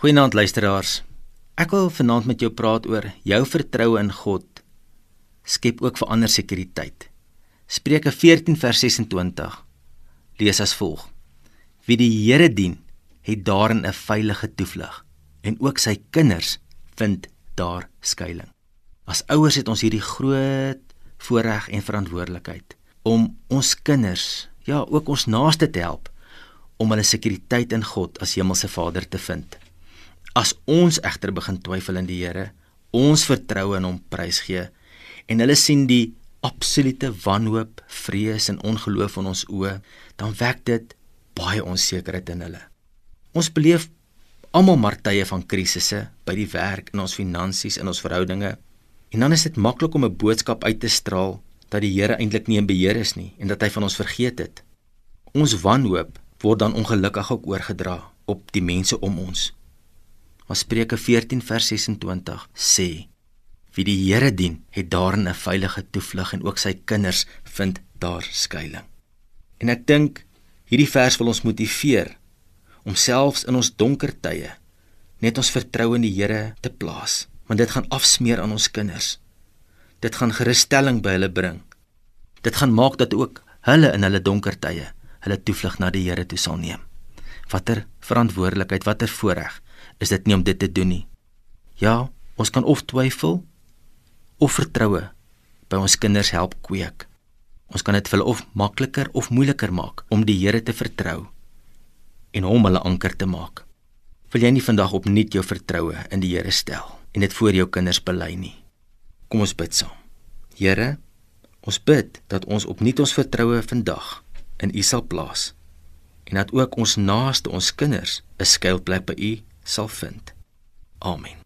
Goeienaand luisteraars. Ek wil vanaand met jou praat oor jou vertroue in God skep ook vir ander sekuriteit. Spreuke 14 vers 26 lees as volg: Wie die Here dien, het daarin 'n veilige toevlug en ook sy kinders vind daar skuilings. As ouers het ons hierdie groot voorreg en verantwoordelikheid om ons kinders, ja, ook ons naaste te help om hulle sekuriteit in God as Hemelse Vader te vind. As ons egter begin twyfel in die Here, ons vertroue in hom prysgee en hulle sien die absolute wanhoop, vrees en ongeloof in ons oë, dan wek dit baie onsekerheid in hulle. Ons beleef almal maar tye van krisisse by die werk, in ons finansies, in ons verhoudinge. En dan is dit maklik om 'n boodskap uit te straal dat die Here eintlik nie in beheer is nie en dat hy van ons vergeet het. Ons wanhoop word dan ongelukkig ook oorgedra op die mense om ons. Maar Spreuke 14 vers 26 sê: Wie die Here dien, het daarin 'n veilige toevlug en ook sy kinders vind daar skuilings. En ek dink hierdie vers wil ons motiveer om selfs in ons donker tye net ons vertroue in die Here te plaas, want dit gaan afsmeer aan ons kinders. Dit gaan gerusstelling by hulle bring. Dit gaan maak dat ook hulle in hulle donker tye hulle toevlug na die Here toe sal neem. Watter verantwoordelikheid, watter voorreg is dit nie om dit te doen nie. Ja, ons kan of twyfel of vertroue by ons kinders help kweek. Ons kan dit vir hulle of makliker of moeiliker maak om die Here te vertrou en hom hulle anker te maak. Wil jy nie vandag opnuut jou vertroue in die Here stel en dit voor jou kinders bely nie? Kom ons bid saam. Here, ons bid dat ons opnuut ons vertroue vandag in U sal plaas en dat ook ons naaste ons kinders 'n skuilplek by U sal vind. Amen.